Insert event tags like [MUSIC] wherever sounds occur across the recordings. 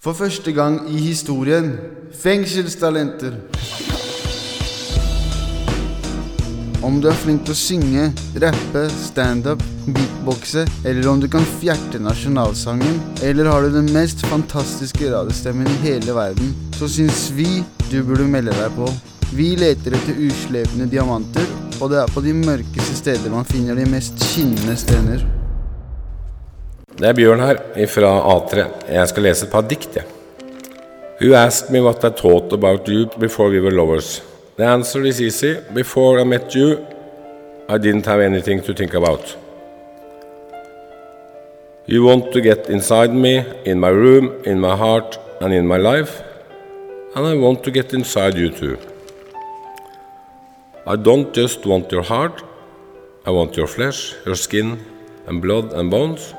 For første gang i historien fengselstalenter. Om du er flink til å synge, rappe, standup, beatboxe, eller om du kan fjerte nasjonalsangen, eller har du den mest fantastiske radiostemmen i hele verden, så syns vi du burde melde deg på. Vi leter etter uslepne diamanter, og det er på de mørkeste steder man finner de mest skinnende stener. Det er Bjørn her, fra A3. Jeg skal lese et par dikt, jeg. You asked me what I thought about you before we were lovers. The answer is easy. Before I met you, I didn't have anything to think about. You want to get inside me, in my room, in my heart, and in my life, and I want to get inside you too. I don't just want your heart, I want your flesh, your skin, and blood and bones,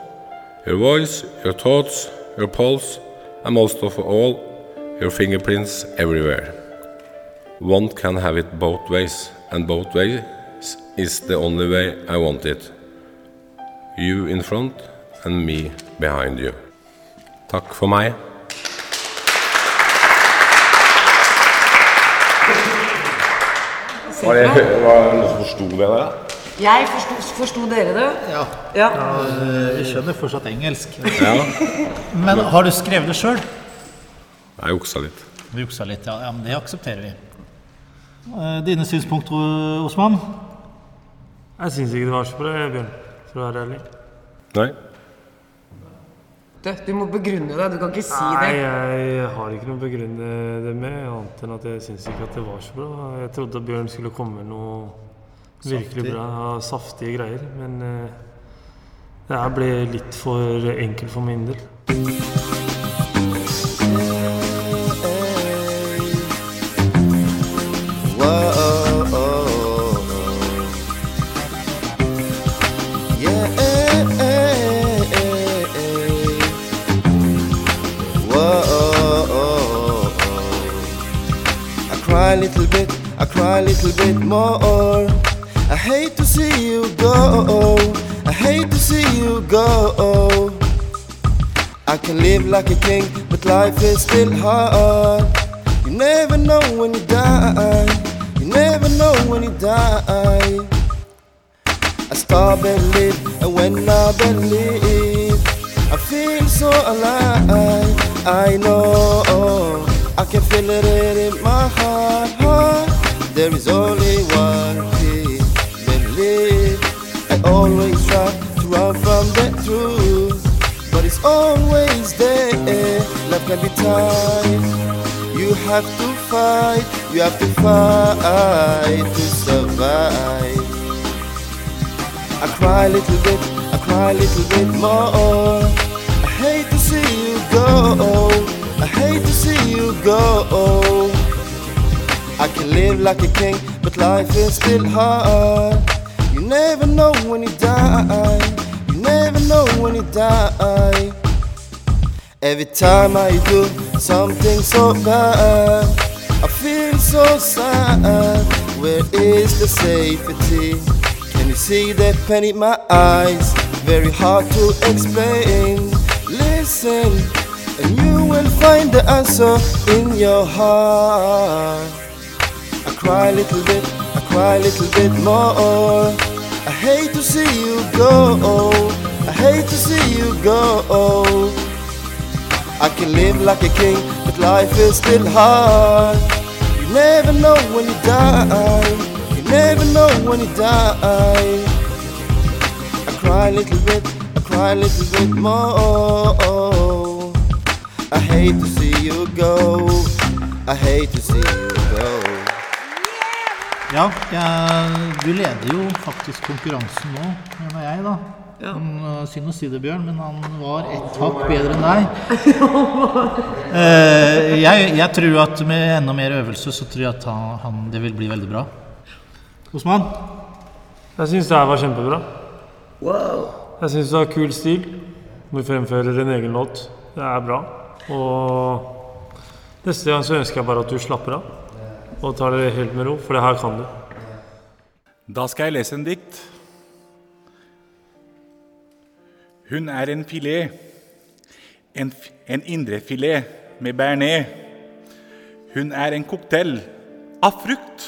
your voice, your thoughts, your pulse, and most of all, your fingerprints everywhere. One can have it both ways, and both ways is the only way I want it. You in front and me behind you. Takk for meg. Var det, var det som forsto det der? Jeg forsto, forsto dere det? Ja. Ja. Jeg skjønner fortsatt engelsk. Ja. Men har du skrevet det sjøl? Jeg juksa litt. Vi juksa litt, ja. ja. Men det aksepterer vi. Eh, Dine synspunkter, Osman? Jeg syns ikke det var så bra, Bjørn. For å være ærlig. Nei? Du, du må begrunne det. Du kan ikke si Nei, det. jeg har ikke noe å begrunne det med, annet enn at jeg syns ikke at det var så bra. Jeg trodde Bjørn skulle komme med noe virkelig bra, ja, saftige greier. Men eh, det her ble litt for enkelt for min del. I cry a little bit more. Can live like a king, but life is still hard. You never know when you die, you never know when you die. I start believe, and when I believe, I feel so alive. I know I can feel it in my heart. heart. There is only one thing, believe. I always try to run from the truth, can be tight. You have to fight, you have to fight to survive. I cry a little bit, I cry a little bit more. I hate to see you go, I hate to see you go. I can live like a king, but life is still hard. You never know when you die, you never know when you die. Every time I do something so bad, I feel so sad. Where is the safety? Can you see the pain in my eyes? Very hard to explain. Listen, and you will find the answer in your heart. I cry a little bit, I cry a little bit more. I hate to see you go, I hate to see you go. I can live like a king, but life is still hard. You never know when you die, you never know when you die. I cry a little bit, I cry a little bit more. I hate to see you go, I hate to see you go. Ja, jeg, du leder jo faktisk konkurransen nå, mener jeg, da. Han, øh, synd å si det, Bjørn, men han var ett hakk bedre enn deg. [LAUGHS] Eh, jeg, jeg tror at med enda mer øvelse, så tror jeg at han, han, det vil bli veldig bra. Osman? Jeg syns det her var kjempebra. Jeg syns du har kul stil. Du fremfører en egen låt. Det er bra. Og neste gang så ønsker jeg bare at du slapper av og tar det helt med ro, for det her kan du. Da skal jeg lese en dikt. Hun er en filet, en, en indrefilet med bearnés. Hun er en cocktail av frukt,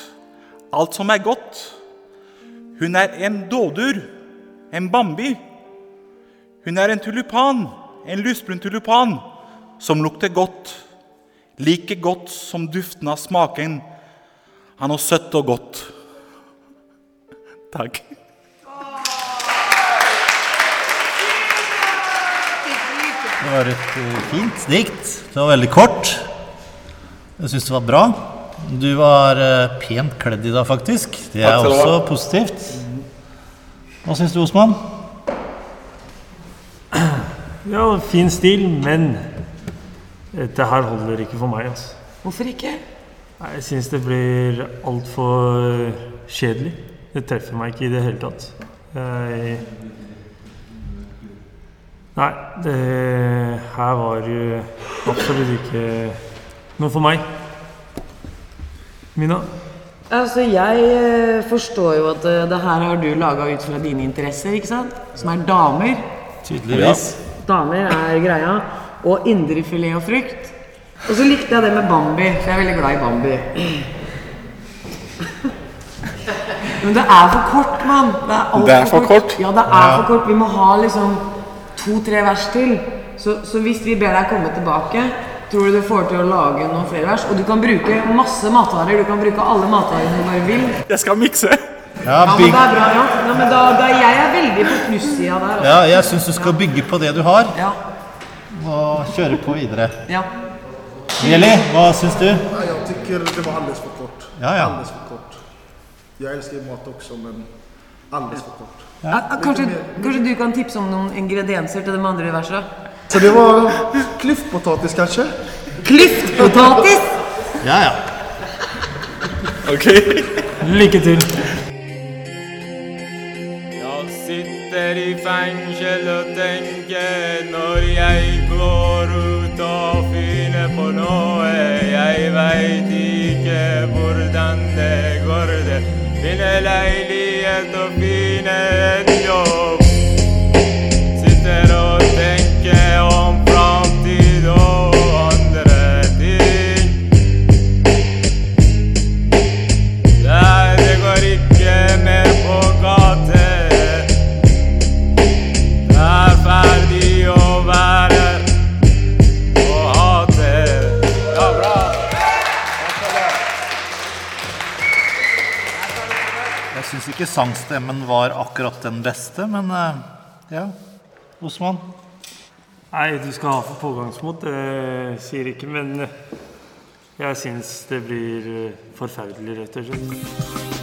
alt som er godt. Hun er en dådur, en bambi. Hun er en tulipan, en lysbrun tulipan, som lukter godt. Like godt som duften av smaken. Han er søtt og godt. Takk. Det var et eh, fint dikt. Det var veldig kort. Jeg syns det var bra. Du var eh, pent kledd i dag, faktisk. Det er også positivt. Hva syns du, Osman? Ja, fin stil, men dette her holder ikke for meg. Altså. Hvorfor ikke? Nei, Jeg syns det blir altfor kjedelig. Det treffer meg ikke i det hele tatt. Jeg Nei, det her var jo absolutt ikke noe for meg. Mina? Altså, jeg eh, forstår jo at eh, det her har du laga ut fra dine interesser, ikke sant? Som er damer. Tydeligvis. Damer er greia. Og indrefilet og frukt. Og så likte jeg det med Bambi, for jeg er veldig glad i Bambi. Men det er for kort, mann. Det er, Det er for kort? Ja, det er for kort. Vi må ha liksom to-tre vers til. Så, så hvis vi ber deg komme tilbake, tror du du får til å lage noen flere vers? Og du kan bruke masse matvarer. Du kan bruke alle matvarene du bare vil. Jeg skal mikse. Ja, Ja, men det er bra, ja. ja men da, da, jeg er veldig på plussida der. altså. ja jeg syns du skal bygge på det du har, Ja. og kjøre på videre. ja. Eli, hva syns du? Jeg Jag tycker det var alldeles för kort. Ja, ja. Alles for kort. Jeg elsker mat også, men alldeles för kort. Ja, kanskje, kanskje du kan tipse om noen ingredienser til de andre versene? Så det var klyftpotatis kanskje? Klyftpotatis! Ja, ja. Ok. Lykke til. Jeg sitter i fengsel og tenker når jeg går ut og finner på noe. Jeg veit ikke hvordan det går. det finner leilighet og sangstemmen var akkurat den beste, men eh, ja. Osman? Nei, du skal ha for pågangsmot, det sier ikke, men jeg syns det blir eh, forferdelig, rett og slett.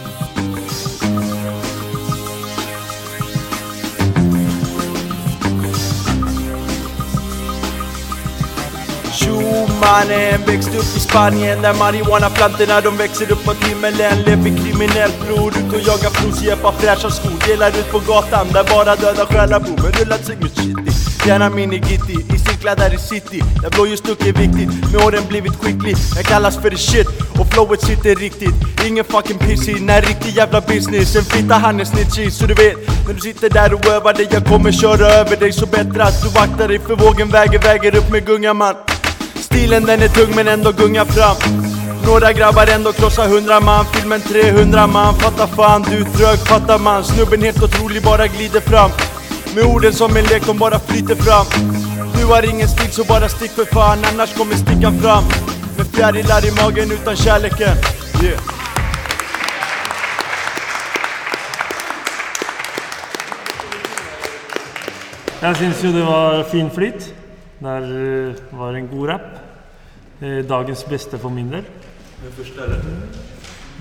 Mannen, växte upp i Spanien där marijuanaplantorna de växer upp mot himmelen Lever kriminellt bror, ut och jagar flosjäppar, fräscha skor Delar ut på gatan där bara döda själar bor. Men rullat sig med shitty, gärna minigitti. I cirklar där i city, där blåljusstuck är viktigt Med åren blivit skicklig, jag kallas för the shit Och flowet sitter riktigt, ingen fucking pissy När riktig jävla business, en fitta han är snitchy. Så du vet, när du sitter där och övar dig Jag kommer köra över dig så bättre att du vaktar dig För vågen väger, väger upp med gunga man Stilen den är tung men ändå gungar fram. Några grabbar ändå krossar hundra man Filmen 300 man Fatta fan du trög, fattar man Snubben helt otrolig bara glider fram. Med orden som en lek de bara flyter fram. Du har ingen stil så bara stick för fan Annars kommer stickan fram. Med fjärilar i magen utan kärleken yeah. Jeg syns jo det var fin flyt. Det eh, var en god rapp. Eh, Dagens beste for min del. Den første,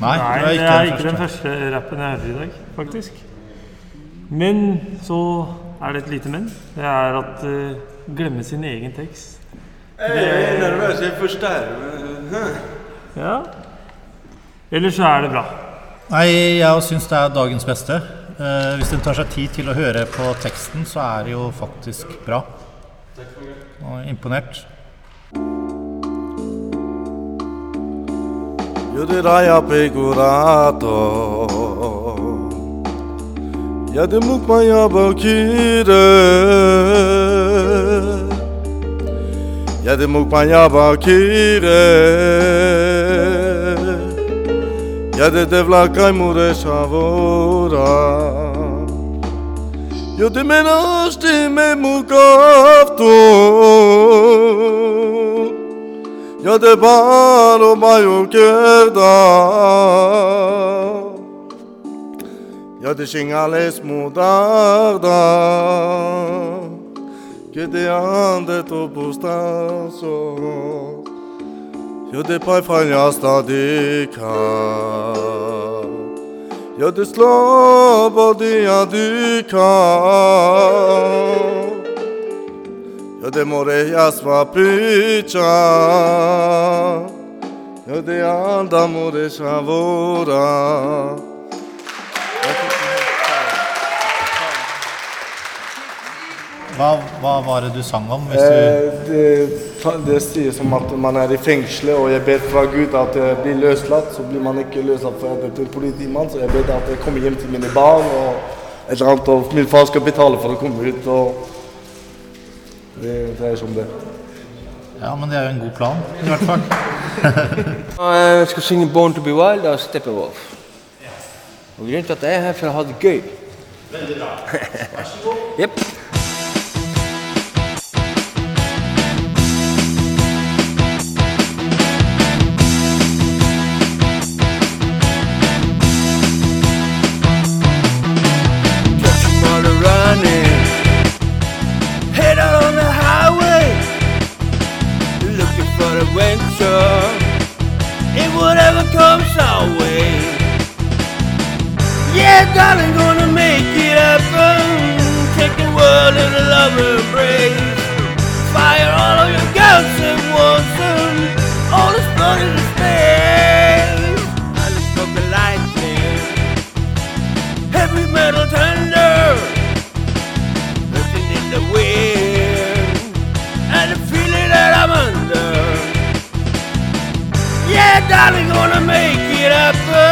Nei, Nei, det er det ikke er den ikke den første. første rappen jeg hører i dag, faktisk. Men så er det et lite men. Det er at uh, glemme sin egen tekst. Jag är jeg er är först där Ja. Ellers så er det bra. Nei, jeg syns det er dagens beste. Uh, hvis en tar seg tid til å høre på teksten, så er det jo faktisk bra. Takk for meg. Og imponert. Yudhiraya pegurato Yadimukmaya bakire Yadimukmaya bakire Γιατί με ένα στιγμή μου καυτό Γιατί πάρω μάιο κέρδα Γιατί σιγάλες μου τάρτα. Και τε άντε το πουστάσω Γιατί πάει φαλιά στα δίκα Ja, du slobodi, ja, du kan. Ja, det more jasma priča. Ja, det anda more šavora. Hva, hva var det du sang om? Hvis du, Eh, det, det sies som at man er i fengselet, og jeg ber fra Gud at jeg blir løslatt. Så blir man ikke løslatt for jeg er til politimann, så jeg ber at jeg kommer hjem til mine barn. og et eller annet, og Min far skal betale for å komme ut. og Det dreier seg om det. ja, men det er jo en god plan, i hvert fall. [LAUGHS] Jeg skal synge 'Born to be Wild' av Steppenwolf. Og grunnen til at jeg er her for å ha det gøy. Veldig bra. [LAUGHS] Vær så god. Jepp. Darling, gonna make it happen. Take the world in a love embrace. Fire all of your guns and Watson. All explode into space. I just broke the lightning. Heavy metal thunder. Looking in the wind. And the feeling that I'm under. Yeah, darling, gonna make it happen.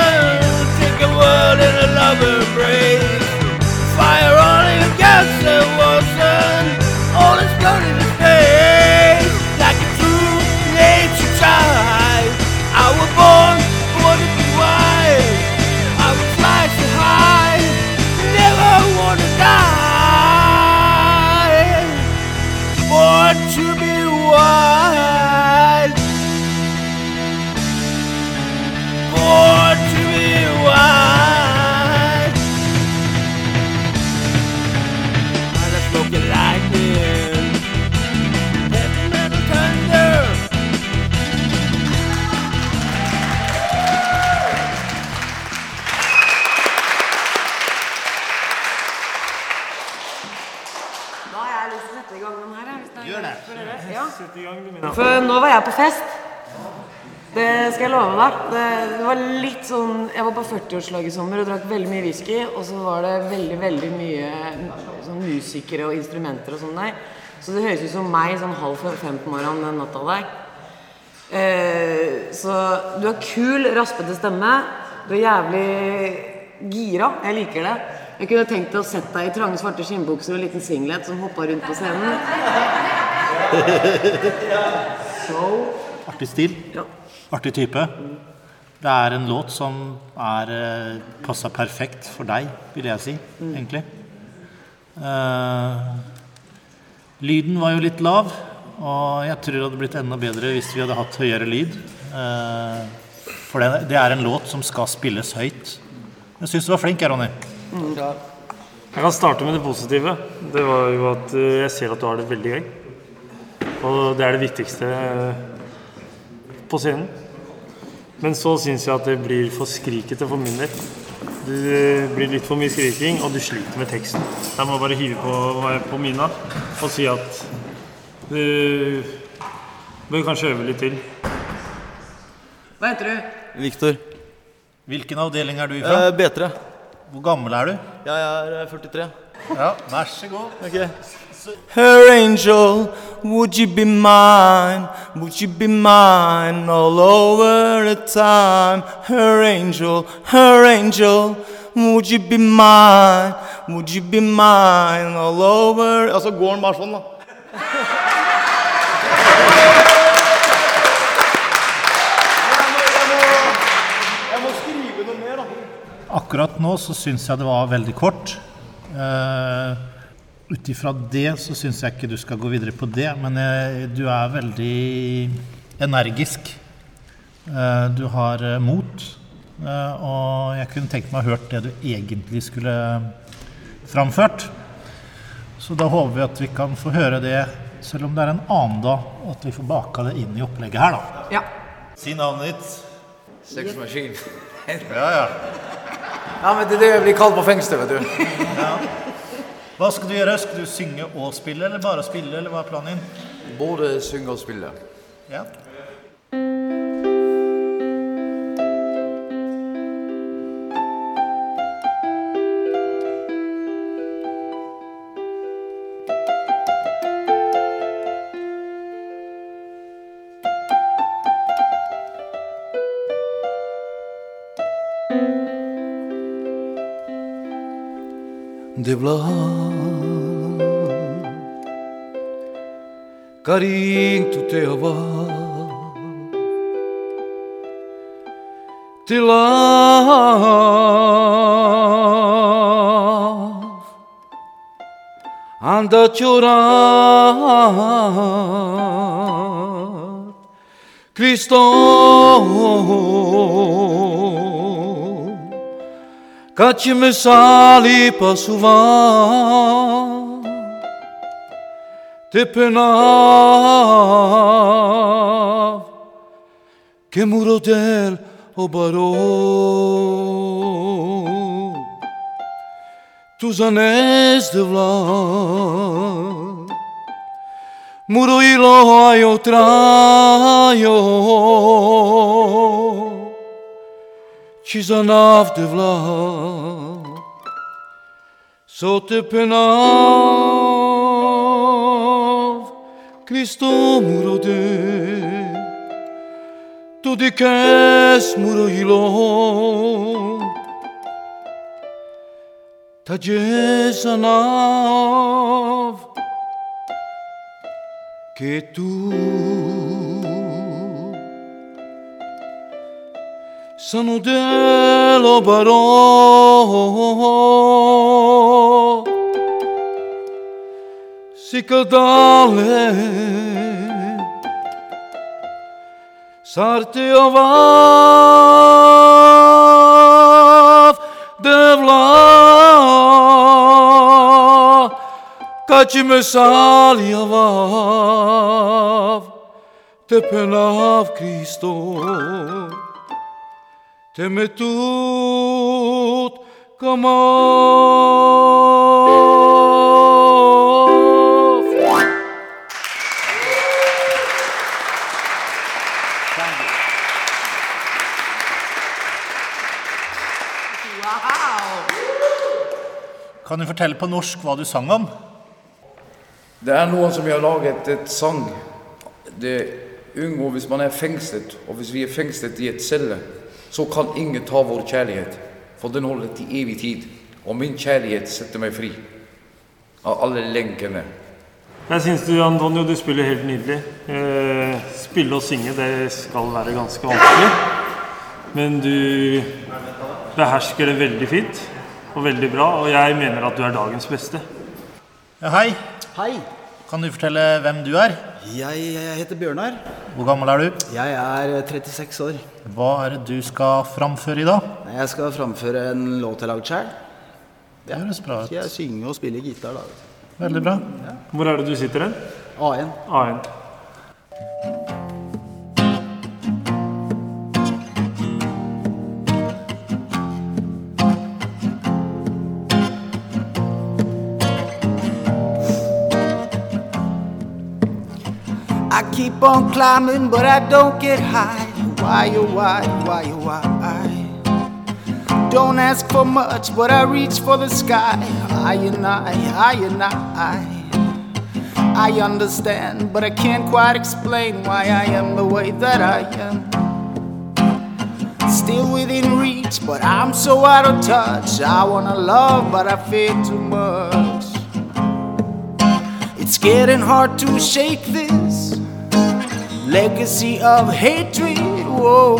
Var jeg på fest. Det skal jeg love deg. Det, det var litt sånn Jeg var på 40-årslag i sommer og drakk veldig mye whisky. Og så var det veldig, veldig mye sånn musikere og instrumenter og sånn der. Så det høres ut som meg sånn halv fem på morgenen den natta der. Eh, så du har kul, raspete stemme. Du er jævlig gira. Jeg liker det. Jeg kunne tenkt deg å sette deg i trange, svarte skinnbukser og en liten singlet som hoppa rundt på scenen. [LAUGHS] So Artig stil. ja. Artig type. Det er en låt som er passa perfekt for deg, vil jeg si, egentlig. Uh, lyden var jo litt lav, og jeg tror det hadde blitt enda bedre hvis vi hadde hatt høyere lyd. Uh, for det, det er en låt som skal spilles høyt. Jeg syns du var flink, Ronny. Ronny. Jeg kan starte med det positive. Det var jo at eh, jeg ser at du har det veldig gøy. Og det er det viktigste eh, på scenen. Men så syns jeg at det blir for skrikete for min del. Det blir litt for mye skriking, og du sliter med teksten. Jeg må bare hive på, på Mina og si at du bør kanskje øve litt til. Hva heter du? Victor. Hvilken avdeling er du ifra? Eh, B3. Hvor gammel er du? Jeg er eh, 43. Ja, Vær så god. Okay. Her angel, would you be mine? Would you be mine all over the time? Her angel, her angel, would you be mine? Would you be mine all over Altså går den bare sånn, da. Akkurat nå så syns jeg det var veldig kort. Uh, Ut ifra det så syns jeg ikke du skal gå videre på det, men jeg, du er veldig energisk. Eh, du har eh, mot, eh, og jeg kunne tenkt meg å ha hørt det du egentlig skulle framført. Så da håper vi at vi kan få høre det, selv om det er en annen dag, og at vi får baka det inn i opplegget her, da. Ja. Si navnet ditt. Sexmaskin. Ja, ja. Ja, men det er det jeg blir kalt på fengselet, vet du. Ja. Hva skal du gjøre? Skal du synge og spille, eller bare spille, eller hva er planen din? Både synge og spille. Ja. Det blad carinho teu bar te lá anda chorar Cristo. Cate-me sali para suvar תפניו כמורות אל obarov. Tu zanes de vla Muro i lo ai o traio Ci de vla So te penal Cristo muro de tu dikes muro ilo. Ta jesanav que tu. Sanu de lo baron și cădale. Sartiovav de vla Caci mesaliavav te penav Cristo, te metut cămar Kan du fortelle på norsk hva du sang om? Det er noen som har laget et sang. Det unngår hvis man er fengslet, og hvis vi er fengslet i et celle, så kan ingen ta vår kjærlighet, for den holder til evig tid. Og min kjærlighet setter meg fri av alle lenkene. Jeg syns du, Antonio, du spiller helt nydelig. Eh, spille og synge, det skal være ganske vanskelig. Men du behersker det veldig fint og veldig bra, og jeg mener at du er dagens beste. Ja, hei. Hei. Kan du fortelle hvem du er? Jeg, jeg heter Bjørnar. Hvor gammel er du? Jeg er 36 år. Hva er det du skal framføre i dag? Jeg skal framføre en låt jeg har lagd sjøl. Det høres bra ut. Jeg synger og spiller gitar, da. Veldig bra. Hvor er det du sitter hen? A1. A1. Keep on climbing, but I don't get high. Why, oh, why, why, oh, why? Don't ask for much, but I reach for the sky. I and I, I and I. I understand, but I can't quite explain why I am the way that I am. Still within reach, but I'm so out of touch. I wanna love, but I fear too much. It's getting hard to shake this. Legacy of hatred, whoa,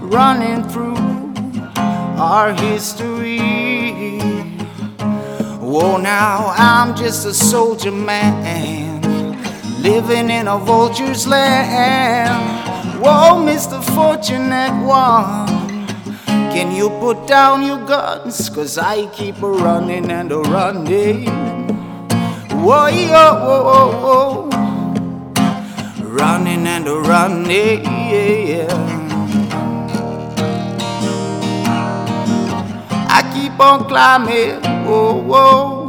running through our history. Whoa, now I'm just a soldier man, living in a vulture's land. Whoa, Mr. Fortunate One. Can you put down your guns? Cause I keep a running and a running. Whoa, yo, whoa, whoa, whoa. Running and running. I keep on climbing. Whoa, whoa.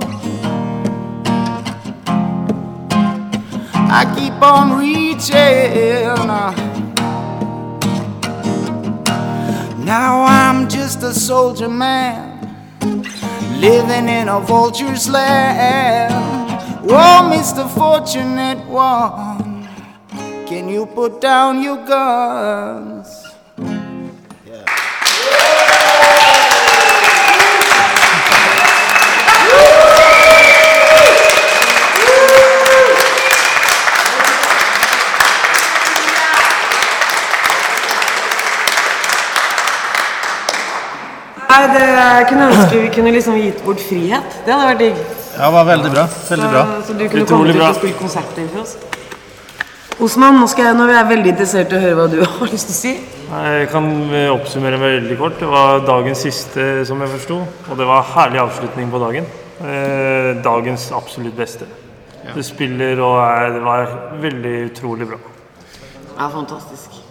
I keep on reaching. Uh. Now I'm just a soldier man, living in a vulture's land. Oh, Mr. Fortunate One, can you put down your guns? Nei, det jeg kunne ønske vi kunne liksom gitt bort frihet. Det hadde vært digg. Ja, det var veldig bra. Veldig bra. Så, så du kunne kommet ut og spilt konserter for oss. Osman, nå, skal jeg, nå er jeg veldig interessert i å høre hva du [LAUGHS] har lyst til å si. Jeg kan eh, oppsummere veldig kort. Det var dagens siste, som jeg forsto. Og det var herlig avslutning på dagen. Eh, dagens absolutt beste. Du spiller, og er, det var veldig utrolig bra. Ja, fantastisk.